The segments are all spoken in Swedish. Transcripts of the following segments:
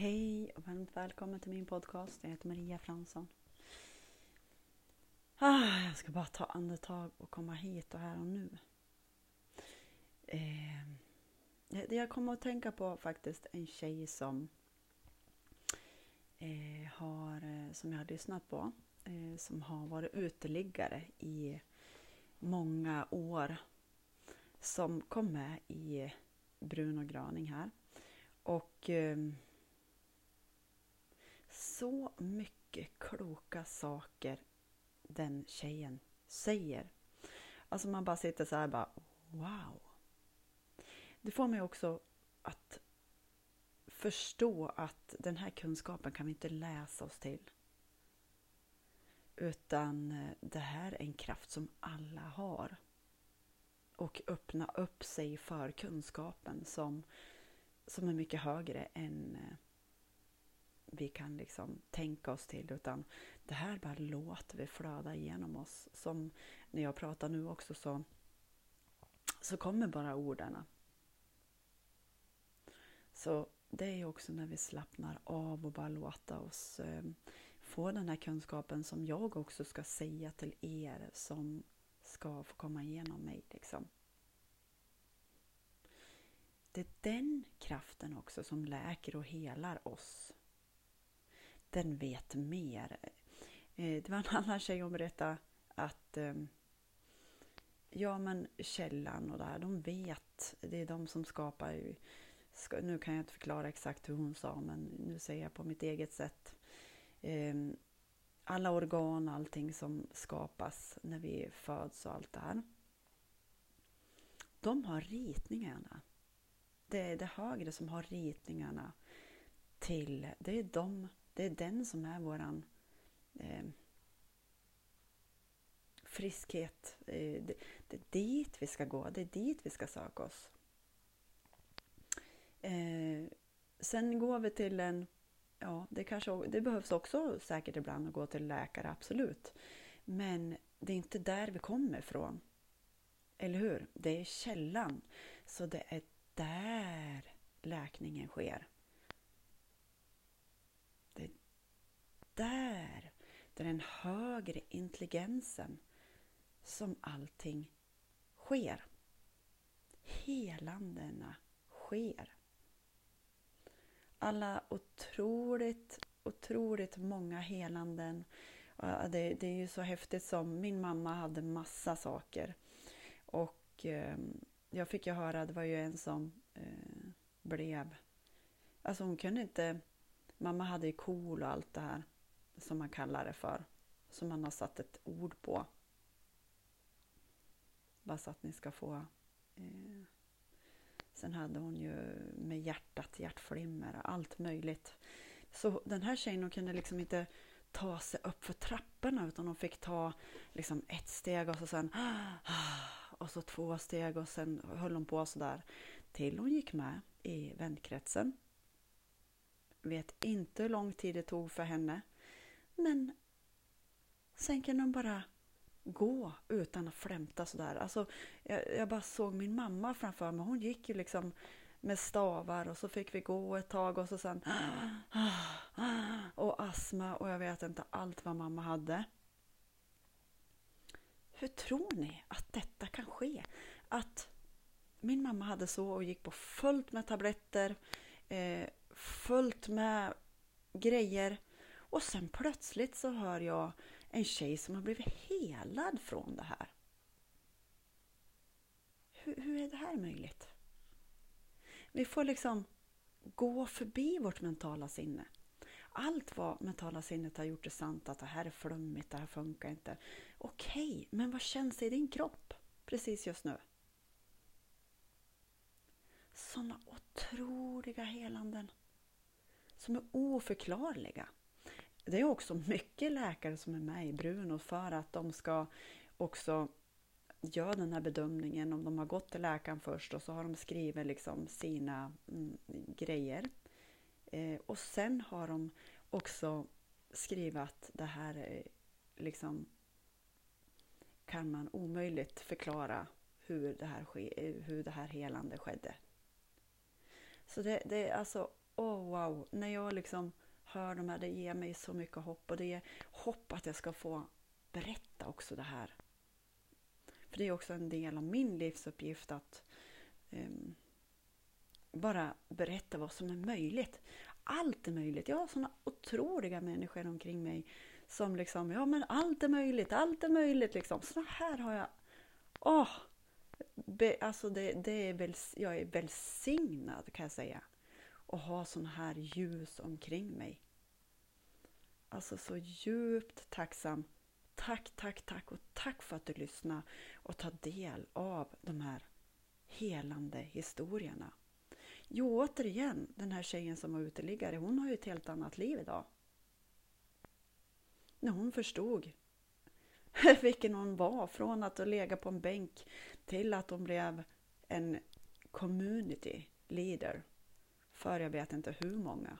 Hej och varmt välkommen till min podcast. Jag heter Maria Fransson. Ah, jag ska bara ta andetag och komma hit och här och nu. Eh, jag kommer att tänka på faktiskt en tjej som eh, har, eh, som jag har lyssnat på, eh, som har varit uteliggare i många år. Som kom med i Bruno Graning här. Och eh, så mycket kloka saker den tjejen säger. Alltså man bara sitter så här bara wow. Det får mig också att förstå att den här kunskapen kan vi inte läsa oss till. Utan eh, det här är en kraft som alla har. Och öppna upp sig för kunskapen som, som är mycket högre än eh, vi kan liksom tänka oss till utan det här bara låter vi flöda igenom oss. Som när jag pratar nu också så, så kommer bara orden. Så det är också när vi slappnar av och bara låta oss eh, få den här kunskapen som jag också ska säga till er som ska få komma igenom mig. Liksom. Det är den kraften också som läker och helar oss den vet mer. Eh, det var en annan tjej som berättade att eh, ja, men källan och det här, de vet. Det är de som skapar. Nu kan jag inte förklara exakt hur hon sa, men nu säger jag på mitt eget sätt. Eh, alla organ, allting som skapas när vi föds och allt det här. De har ritningarna. Det är det högre som har ritningarna till, det är de det är den som är våran eh, friskhet. Eh, det, det, är dit vi ska gå, det är dit vi ska söka oss. Eh, sen går vi till en, ja det, kanske, det behövs också säkert ibland att gå till läkare, absolut. Men det är inte där vi kommer ifrån. Eller hur? Det är källan. Så det är där läkningen sker. Där, det är den högre intelligensen som allting sker. Helandena sker. Alla otroligt, otroligt många helanden. Det, det är ju så häftigt som min mamma hade massa saker. Och eh, jag fick ju höra, det var ju en som eh, blev... Alltså hon kunde inte... Mamma hade ju KOL och allt det här som man kallar det för. Som man har satt ett ord på. Bara så att ni ska få... Eh. Sen hade hon ju med hjärtat, hjärtflimmer och allt möjligt. Så den här tjejen kunde liksom inte ta sig upp för trapporna utan hon fick ta liksom ett steg och så sen och så två steg och sen höll hon på sådär till hon gick med i vänkretsen. Vet inte hur lång tid det tog för henne men sen kan de bara gå utan att flämta sådär. Alltså, jag, jag bara såg min mamma framför mig. Hon gick ju liksom med stavar och så fick vi gå ett tag och så sen och astma och jag vet inte allt vad mamma hade. Hur tror ni att detta kan ske? Att min mamma hade så och gick på fullt med tabletter, eh, fullt med grejer och sen plötsligt så hör jag en tjej som har blivit helad från det här. Hur, hur är det här möjligt? Vi får liksom gå förbi vårt mentala sinne. Allt vad mentala sinnet har gjort är sant, att det här är flummigt, det här funkar inte. Okej, men vad känns i din kropp precis just nu? Sådana otroliga helanden som är oförklarliga det är också mycket läkare som är med i Bruno för att de ska också göra den här bedömningen om de har gått till läkaren först och så har de skrivit liksom sina mm, grejer. Eh, och sen har de också skrivit att det här är liksom kan man omöjligt förklara hur det här, ske, eh, hur det här helande skedde. Så det, det är alltså åh oh, wow, när jag liksom hör de här, det ger mig så mycket hopp och det ger hopp att jag ska få berätta också det här. För det är också en del av min livsuppgift att um, bara berätta vad som är möjligt. Allt är möjligt. Jag har sådana otroliga människor omkring mig som liksom, ja men allt är möjligt, allt är möjligt liksom. Sådana här har jag, åh! Be, alltså det, det är väl, jag är välsignad kan jag säga. Och ha sån här ljus omkring mig. Alltså så djupt tacksam. Tack, tack, tack och tack för att du lyssnar och tar del av de här helande historierna. Jo, återigen, den här tjejen som var uteliggare, hon har ju ett helt annat liv idag. När hon förstod vilken hon var, från att lägga på en bänk till att hon blev en community leader för jag vet inte hur många.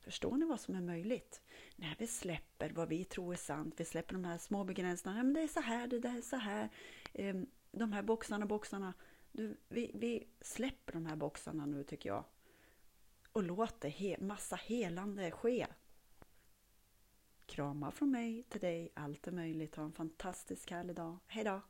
Förstår ni vad som är möjligt? När vi släpper vad vi tror är sant, vi släpper de här små begränsningarna, men det är så här, det där är så här, ehm, de här boxarna, boxarna. Du, vi, vi släpper de här boxarna nu tycker jag. Och låter he, massa helande ske. Kramar från mig till dig, allt är möjligt. Ha en fantastisk härlig dag. Hejdå!